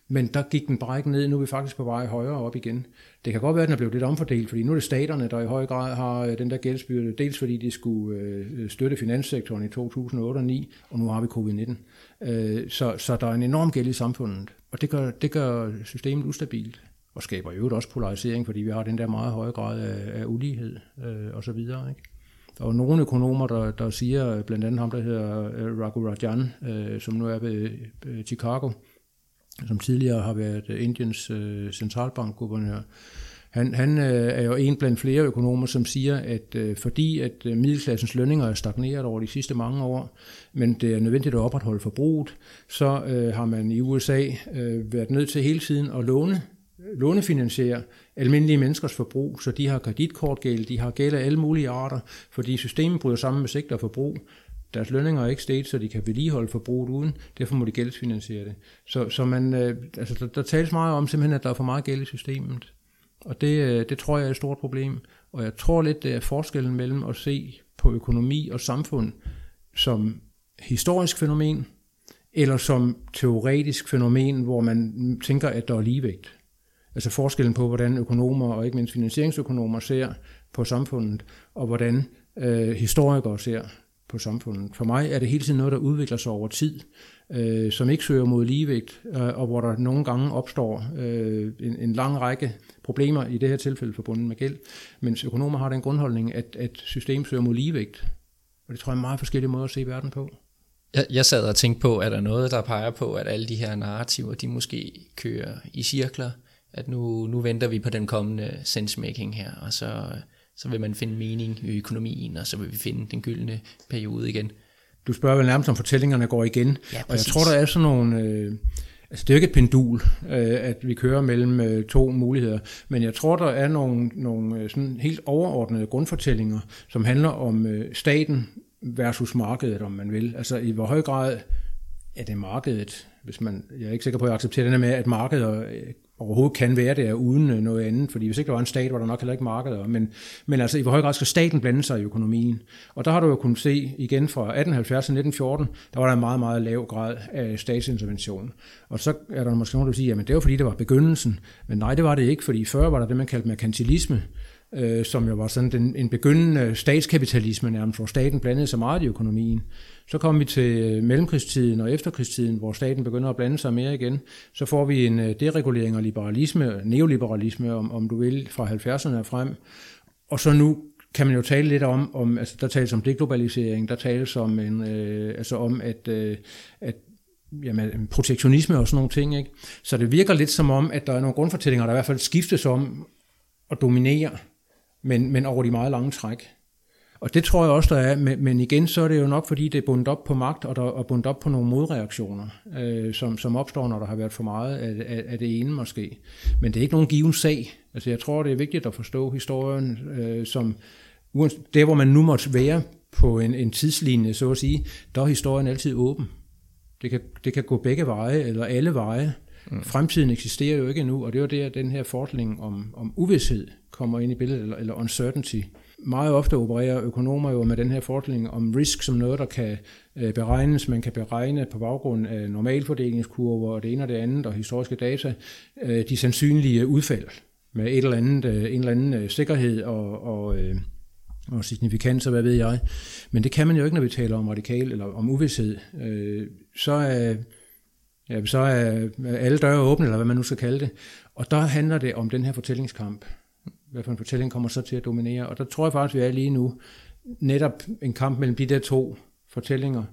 Men der gik den bare ikke ned, nu er vi faktisk på vej højere op igen. Det kan godt være, at den er blevet lidt omfordelt, fordi nu er det staterne, der i høj grad har øh, den der gældsbyrde, dels fordi de skulle øh, øh, støtte finanssektoren i 2008 og 2009, og nu har vi covid-19. Så, så der er en enorm gæld i samfundet, og det gør, det gør systemet ustabilt, og skaber jo også polarisering, fordi vi har den der meget høje grad af, af ulighed og så videre. Ikke? Der er nogle økonomer, der, der siger, blandt andet ham, der hedder Raghu Rajan, som nu er ved Chicago, som tidligere har været Indiens øh, centralbankguvernør. Han, han øh, er jo en blandt flere økonomer, som siger, at øh, fordi at øh, middelklassens lønninger er stagneret over de sidste mange år, men det er nødvendigt at opretholde forbruget, så øh, har man i USA øh, været nødt til hele tiden at låne lånefinansiere almindelige menneskers forbrug, så de har kreditkortgæld, de har gæld af alle mulige arter, fordi systemet bryder sammen med sigter og forbrug. Deres lønninger er ikke steget, så de kan vedligeholde forbruget uden. Derfor må de gældsfinansiere det. Så, så man, øh, altså, der, der tales meget om simpelthen, at der er for meget gæld i systemet. Og det, øh, det tror jeg er et stort problem. Og jeg tror lidt, det er forskellen mellem at se på økonomi og samfund som historisk fænomen, eller som teoretisk fænomen, hvor man tænker, at der er ligevægt. Altså forskellen på, hvordan økonomer og ikke mindst finansieringsøkonomer ser på samfundet, og hvordan øh, historikere ser på samfundet. For mig er det hele tiden noget, der udvikler sig over tid, øh, som ikke søger mod ligevægt, øh, og hvor der nogle gange opstår øh, en, en lang række problemer, i det her tilfælde forbundet med gæld, mens økonomer har den grundholdning, at, at systemet søger mod ligevægt. Og det tror jeg er meget forskellige måder at se verden på. Jeg, jeg sad og tænkte på, at der noget, der peger på, at alle de her narrativer, de måske kører i cirkler, at nu, nu venter vi på den kommende sensemaking her, og så så vil man finde mening i økonomien, og så vil vi finde den gyldne periode igen. Du spørger vel nærmest, om fortællingerne går igen. Ja, og jeg tror, der er sådan nogle... Øh, altså, det er jo ikke et pendul, øh, at vi kører mellem øh, to muligheder, men jeg tror, der er nogle, nogle øh, sådan helt overordnede grundfortællinger, som handler om øh, staten versus markedet, om man vil. Altså, i hvor høj grad er det markedet, hvis man, jeg er ikke sikker på, at jeg accepterer det med, at markedet overhovedet kan være der uden øh, noget andet, fordi hvis ikke der var en stat, var der nok heller ikke markeder, men, men altså i hvor høj grad skal staten blande sig i økonomien? Og der har du jo kunnet se igen fra 1870 til 1914, der var der en meget, meget lav grad af statsintervention. Og så er der måske nogen, der siger, at det var fordi, det var begyndelsen, men nej, det var det ikke, fordi før var der det, man kaldte merkantilisme, øh, som jo var sådan den, en begyndende statskapitalisme nærmest, hvor staten blandede sig meget i økonomien. Så kom vi til øh, mellemkrigstiden og efterkrigstiden, hvor staten begynder at blande sig mere igen. Så får vi en øh, deregulering og liberalisme, neoliberalisme, om, om du vil, fra 70'erne frem. Og så nu kan man jo tale lidt om, om altså der tales om deglobalisering, der tales om, en, øh, altså om at, øh, at jamen, protektionisme og sådan nogle ting. Ikke? Så det virker lidt som om, at der er nogle grundfortællinger, der i hvert fald skiftes om at dominere men, men over de meget lange træk. Og det tror jeg også, der er, men igen, så er det jo nok, fordi det er bundet op på magt, og der er bundet op på nogle modreaktioner, øh, som, som opstår, når der har været for meget af, af, af det ene måske. Men det er ikke nogen given sag. Altså jeg tror, det er vigtigt at forstå historien øh, som, der hvor man nu måtte være på en, en tidslinje, så at sige, der er historien altid åben. Det kan, det kan gå begge veje, eller alle veje. Mm. Fremtiden eksisterer jo ikke endnu, og det er jo der, den her fortælling om, om uvidshed kommer ind i billedet, eller, eller uncertainty. Meget ofte opererer økonomer jo med den her fortælling om risk som noget, der kan øh, beregnes. Man kan beregne på baggrund af normalfordelingskurver og det ene og det andet og historiske data, øh, de sandsynlige udfald med et eller andet, øh, en eller anden øh, sikkerhed og, og, øh, og signifikans og hvad ved jeg. Men det kan man jo ikke, når vi taler om radikal eller om uvidshed. Øh, så er, ja, så er alle døre åbne, eller hvad man nu skal kalde det. Og der handler det om den her fortællingskamp hvad for en fortælling kommer så til at dominere. Og der tror jeg faktisk, vi er lige nu netop en kamp mellem de der to fortællinger.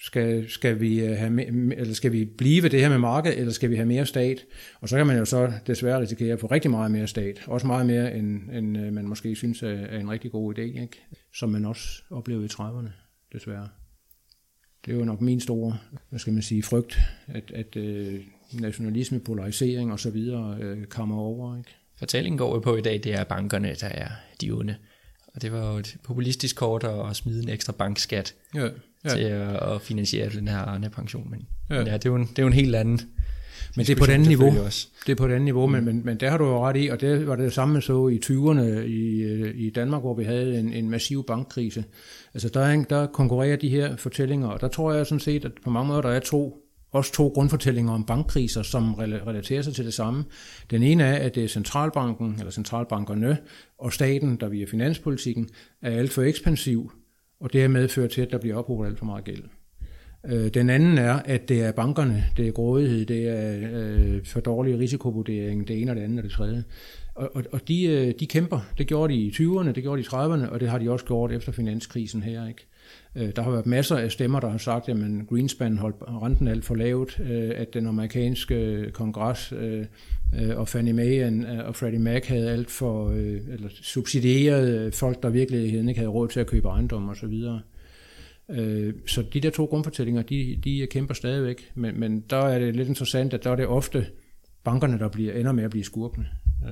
Skal, skal, vi øh, have, eller skal vi blive ved det her med marked, eller skal vi have mere stat? Og så kan man jo så desværre risikere at få rigtig meget mere stat. Også meget mere, end, end øh, man måske synes er en rigtig god idé, ikke? som man også oplevede i 30'erne, desværre. Det er jo nok min store, hvad skal man sige, frygt, at, at øh, nationalisme, polarisering og så videre øh, kommer over. Ikke? fortællingen går jo på i dag, det er bankerne, der er de onde. Og det var jo et populistisk kort at smide en ekstra bankskat ja, ja. til at, at finansiere den her Arne-pension. Men ja. ja, det er jo en, det er jo en helt anden men det er på et andet niveau. Også. Det er på et andet niveau, mm. men, men, men der har du jo ret i, og det var det samme så i 20'erne i, i Danmark, hvor vi havde en, en massiv bankkrise. Altså der, er, der konkurrerer de her fortællinger, og der tror jeg sådan set, at på mange måder der er to også to grundfortællinger om bankkriser, som relaterer sig til det samme. Den ene er, at det er centralbanken, eller centralbankerne og staten, der via finanspolitikken er alt for ekspansiv, og det har medført til, at der bliver ophobet alt for meget gæld. Øh, den anden er, at det er bankerne, det er grådighed, det er øh, for dårlig risikovurdering, det ene og det andet og det tredje. Og, og, og de, øh, de kæmper. Det gjorde de i 20'erne, det gjorde de i 30'erne, og det har de også gjort efter finanskrisen her. Ikke? Øh, der har været masser af stemmer, der har sagt, at Greenspan holdt renten alt for lavt, øh, at den amerikanske øh, kongres øh, og Fannie Mae og Freddie Mac havde alt for, eller subsidieret folk, der virkelig ikke havde råd til at købe ejendom osv. Øh, så de der to grundfortællinger, de, de kæmper stadigvæk, men, men der er det lidt interessant, at der er det ofte bankerne, der bliver, ender med at blive skurkene. Øh,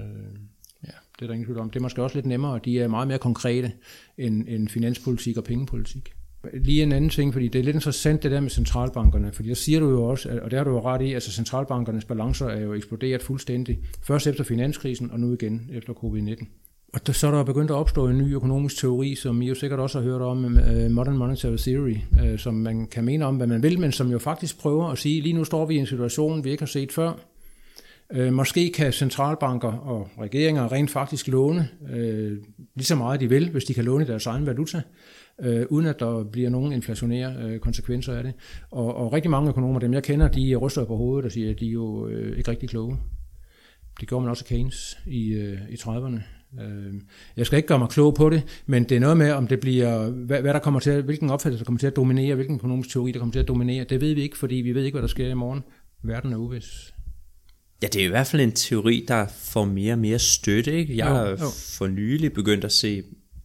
ja, det er der ingen tvivl om. Det er måske også lidt nemmere, og de er meget mere konkrete end, end finanspolitik og pengepolitik. Lige en anden ting, fordi det er lidt interessant det der med centralbankerne, fordi der siger du jo også, og der har du jo ret i, at altså centralbankernes balancer er jo eksploderet fuldstændig. Først efter finanskrisen, og nu igen efter covid-19. Og der, så er der begyndt at opstå en ny økonomisk teori, som I jo sikkert også har hørt om, uh, Modern Monetary Theory, uh, som man kan mene om, hvad man vil, men som jo faktisk prøver at sige, lige nu står vi i en situation, vi ikke har set før, Uh, måske kan centralbanker og regeringer rent faktisk låne uh, lige så meget de vil, hvis de kan låne deres egen valuta, øh, uden at der bliver nogen inflationære øh, konsekvenser af det. Og, og rigtig mange økonomer, dem jeg kender, de ryster på hovedet og siger, at de er jo øh, ikke rigtig kloge. Det gjorde man også Keynes i, øh, i 30'erne. Øh, jeg skal ikke gøre mig klog på det, men det er noget med, om det bliver, hvad, hvad der kommer til, hvilken opfattelse der kommer til at dominere, hvilken økonomisk teori der kommer til at dominere. Det ved vi ikke, fordi vi ved ikke, hvad der sker i morgen. Verden er uvis. Ja, det er i hvert fald en teori, der får mere og mere støtte. Ikke? Jeg har for nylig begyndt at se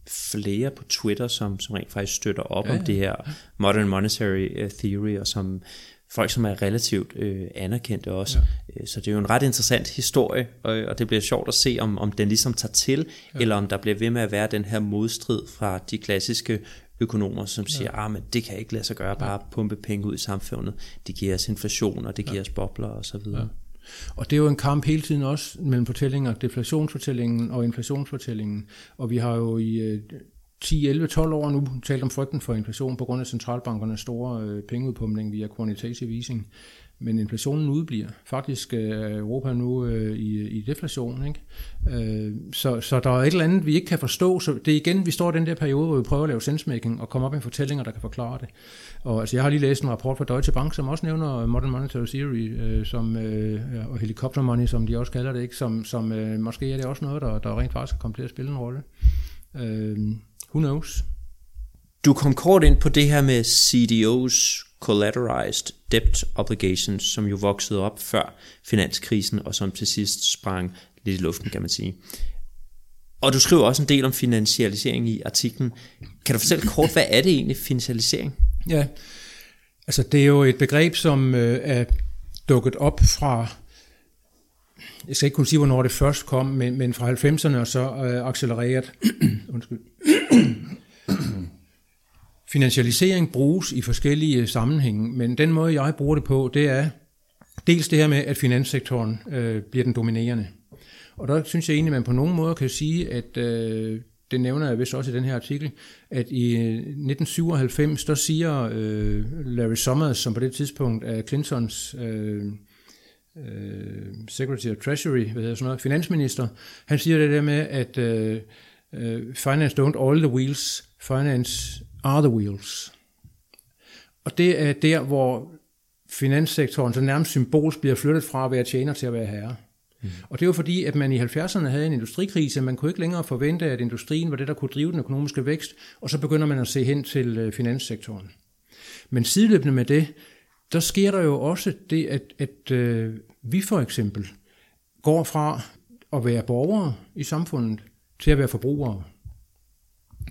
flere på Twitter, som, som rent faktisk støtter op ja, ja. om det her Modern Monetary øh, Theory, og som folk, som er relativt øh, anerkendte også. Ja. Øh, så det er jo en ret interessant historie, og, og det bliver sjovt at se, om, om den ligesom tager til, ja. eller om der bliver ved med at være den her modstrid fra de klassiske økonomer, som siger, ja. ah, men det kan ikke lade sig gøre, bare pumpe penge ud i samfundet. Det giver os inflation, og det giver ja. os bobler og så videre. Ja. Og det er jo en kamp hele tiden også mellem fortællinger, deflationsfortællingen og inflationsfortællingen. Og vi har jo i 10, 11, 12 år nu talt om frygten for inflation på grund af centralbankernes store øh, pengeudpumpning via quantitative easing men inflationen udbliver. Faktisk øh, er Europa nu øh, i, i deflation. Ikke? Øh, så, så der er et eller andet, vi ikke kan forstå. Så det er igen, vi står i den der periode, hvor vi prøver at lave sensemaking og komme op med fortællinger, der kan forklare det. Og altså, jeg har lige læst en rapport fra Deutsche Bank, som også nævner Modern Monetary Theory, øh, som, øh, og helicopter money, som de også kalder det, ikke? som, som øh, måske er det også noget, der, der rent faktisk kan komme til at spille en rolle. Øh, who knows? Du kom kort ind på det her med CDO's collateralized debt obligations, som jo voksede op før finanskrisen, og som til sidst sprang lidt i luften, kan man sige. Og du skriver også en del om finansialisering i artiklen. Kan du fortælle kort, hvad er det egentlig, finansialisering? Ja, altså det er jo et begreb, som øh, er dukket op fra, jeg skal ikke kunne sige, hvornår det først kom, men, men fra 90'erne og så øh, accelereret. Undskyld. Finansialisering bruges i forskellige sammenhænge, men den måde, jeg bruger det på, det er dels det her med, at finanssektoren øh, bliver den dominerende. Og der synes jeg egentlig, at man på nogen måde kan sige, at øh, det nævner jeg vist også i den her artikel, at i øh, 1997, der siger øh, Larry Summers, som på det tidspunkt er Clintons øh, øh, Secretary of Treasury, hvad hedder sådan noget, finansminister, han siger det der med, at øh, øh finance don't all the wheels, finance are the wheels. Og det er der, hvor finanssektoren så nærmest symbolsk bliver flyttet fra at være tjener til at være herre. Mm. Og det var fordi, at man i 70'erne havde en industrikrise, man kunne ikke længere forvente, at industrien var det, der kunne drive den økonomiske vækst, og så begynder man at se hen til øh, finanssektoren. Men sideløbende med det, der sker der jo også det, at, at øh, vi for eksempel går fra at være borgere i samfundet til at være forbrugere.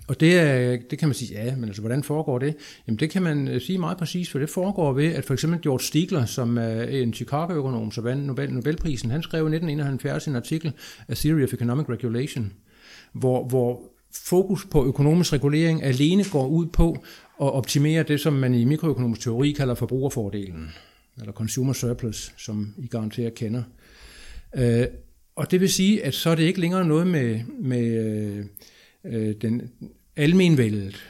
Og det, er, det kan man sige, ja, men altså, hvordan foregår det? Jamen det kan man øh, sige meget præcist, for det foregår ved, at for eksempel George Stigler, som er en Chicago-økonom, som vandt Nobel, Nobelprisen, han skrev i 1971 en artikel, A Theory of Economic Regulation, hvor, hvor fokus på økonomisk regulering alene går ud på at optimere det, som man i mikroøkonomisk teori kalder forbrugerfordelen, eller consumer surplus, som I garanteret kender. Øh, og det vil sige, at så er det ikke længere noget med, med øh, øh, den almenvældet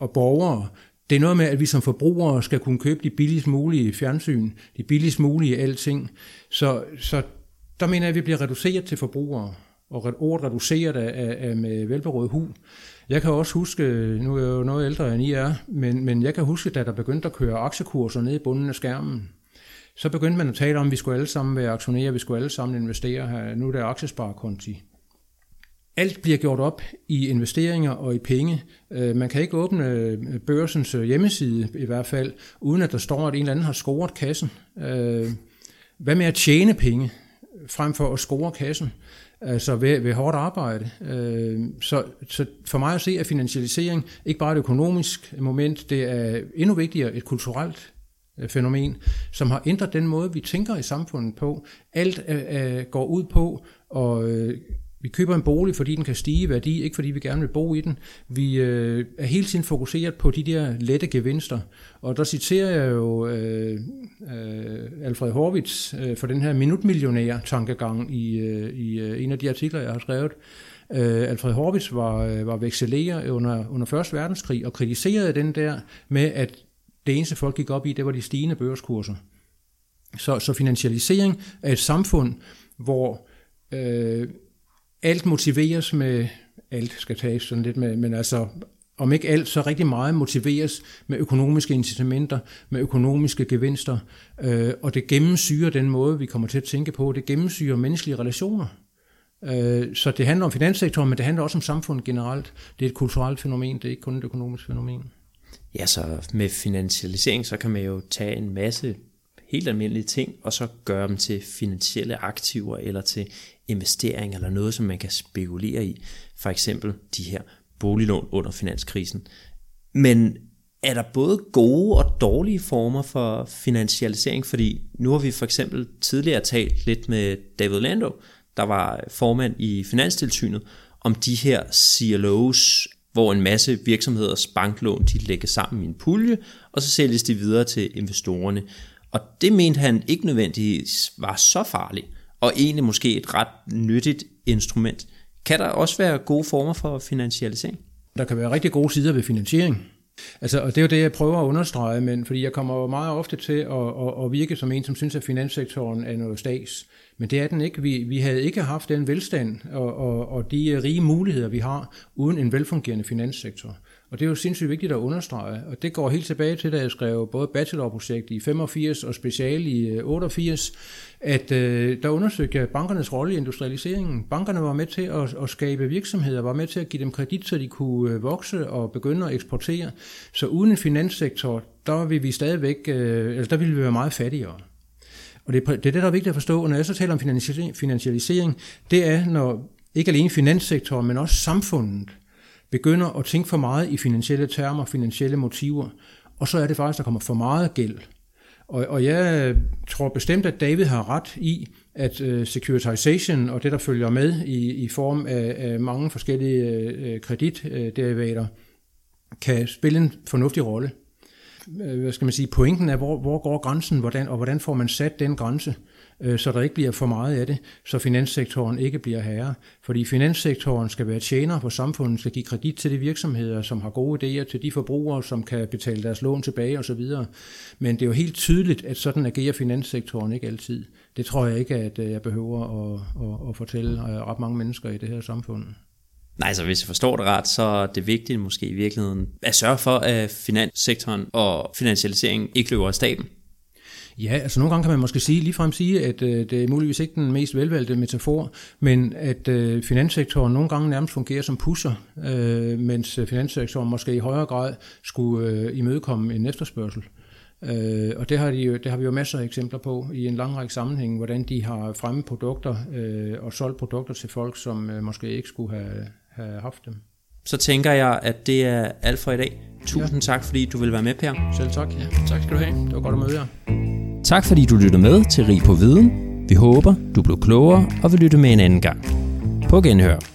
og borgere, det er noget med, at vi som forbrugere skal kunne købe de billigst mulige fjernsyn, de billigst mulige alting. Så, så der mener jeg, at vi bliver reduceret til forbrugere, og ordet reduceret af, af med velberådet hu. Jeg kan også huske, nu er jeg jo noget ældre end I er, men, men jeg kan huske, da der begyndte at køre aktiekurser ned i bunden af skærmen, så begyndte man at tale om, at vi skulle alle sammen være aktionærer, vi skulle alle sammen investere her. Nu er der aktiesparekonti. Alt bliver gjort op i investeringer og i penge. Øh, man kan ikke åbne øh, børsens øh, hjemmeside i hvert fald, uden at der står, at en eller anden har scoret kassen. Hvad med at tjene penge, frem for at score kassen? Altså ved, ved hårdt arbejde. Så, så for mig at se, at finansialisering ikke bare et økonomisk moment, det er endnu vigtigere et kulturelt fænomen, som har ændret den måde, vi tænker i samfundet på. Alt går ud på at vi køber en bolig, fordi den kan stige i værdi, ikke fordi vi gerne vil bo i den. Vi øh, er hele tiden fokuseret på de der lette gevinster. Og der citerer jeg jo øh, øh, Alfred Horvitz øh, for den her minutmillionær-tankegang i, øh, i øh, en af de artikler, jeg har skrevet. Øh, Alfred Horvitz var, øh, var vekselerer under, under 1. verdenskrig og kritiserede den der med, at det eneste folk gik op i, det var de stigende børskurser. Så, så finansialisering af et samfund, hvor øh, alt motiveres med, alt skal tages sådan lidt med, men altså om ikke alt, så rigtig meget motiveres med økonomiske incitamenter, med økonomiske gevinster, øh, og det gennemsyrer den måde, vi kommer til at tænke på. Det gennemsyrer menneskelige relationer. Øh, så det handler om finanssektoren, men det handler også om samfundet generelt. Det er et kulturelt fænomen, det er ikke kun et økonomisk fænomen. Ja, så med finansialisering, så kan man jo tage en masse helt almindelige ting, og så gøre dem til finansielle aktiver eller til investering eller noget, som man kan spekulere i. For eksempel de her boliglån under finanskrisen. Men er der både gode og dårlige former for finansialisering? Fordi nu har vi for eksempel tidligere talt lidt med David Lando, der var formand i Finanstilsynet, om de her CLO's, hvor en masse virksomheders banklån de lægger sammen i en pulje, og så sælges de videre til investorerne. Og det mente han ikke nødvendigvis var så farligt, og egentlig måske et ret nyttigt instrument. Kan der også være gode former for finansialisering? Der kan være rigtig gode sider ved finansiering. Altså, og det er jo det, jeg prøver at understrege, men fordi jeg kommer jo meget ofte til at, at, at virke som en, som synes, at finanssektoren er noget stags. Men det er den ikke. Vi, vi havde ikke haft den velstand og, og, og de rige muligheder, vi har, uden en velfungerende finanssektor. Og det er jo sindssygt vigtigt at understrege, og det går helt tilbage til, da jeg skrev både bachelorprojekt i 85 og special i øh, 88, at øh, der undersøgte jeg bankernes rolle i industrialiseringen. Bankerne var med til at, at skabe virksomheder, var med til at give dem kredit, så de kunne øh, vokse og begynde at eksportere. Så uden en finanssektor, der ville vi stadigvæk, øh, altså der ville vi være meget fattigere. Og det, det er det, der er vigtigt at forstå, og når jeg så taler om finansialisering, det er, når ikke alene finanssektoren, men også samfundet begynder at tænke for meget i finansielle termer, finansielle motiver, og så er det faktisk, der kommer for meget gæld. Og, og jeg tror bestemt, at David har ret i, at uh, securitization og det, der følger med i, i form af, af mange forskellige uh, kreditderivater, kan spille en fornuftig rolle. Øh, hvad skal man sige? Pointen er, hvor, hvor går grænsen, hvordan, og hvordan får man sat den grænse? Øh, så der ikke bliver for meget af det, så finanssektoren ikke bliver herre. Fordi finanssektoren skal være tjener for samfundet, skal give kredit til de virksomheder, som har gode idéer, til de forbrugere, som kan betale deres lån tilbage osv. Men det er jo helt tydeligt, at sådan agerer finanssektoren ikke altid. Det tror jeg ikke, at øh, jeg behøver at, at, at fortælle øh, ret mange mennesker i det her samfund. Nej, så hvis jeg forstår det ret, så er det vigtigt måske i virkeligheden at sørge for, at finanssektoren og finansialiseringen ikke løber af staten. Ja, altså nogle gange kan man måske sige, ligefrem sige, at øh, det er muligvis ikke den mest velvalgte metafor, men at øh, finanssektoren nogle gange nærmest fungerer som pusher, øh, mens øh, finanssektoren måske i højere grad skulle øh, imødekomme en efterspørgsel. Øh, og det har, de jo, det har vi jo masser af eksempler på i en lang række sammenhænge, hvordan de har fremmet produkter øh, og solgt produkter til folk, som øh, måske ikke skulle have, have haft dem. Så tænker jeg, at det er alt for i dag. Tusind ja. tak, fordi du vil være med, Per. Selv tak. Ja, tak skal du have. Det var godt at møde jer. Tak fordi du lytter med til Rig på Viden. Vi håber, du blev klogere og vil lytte med en anden gang. På genhør.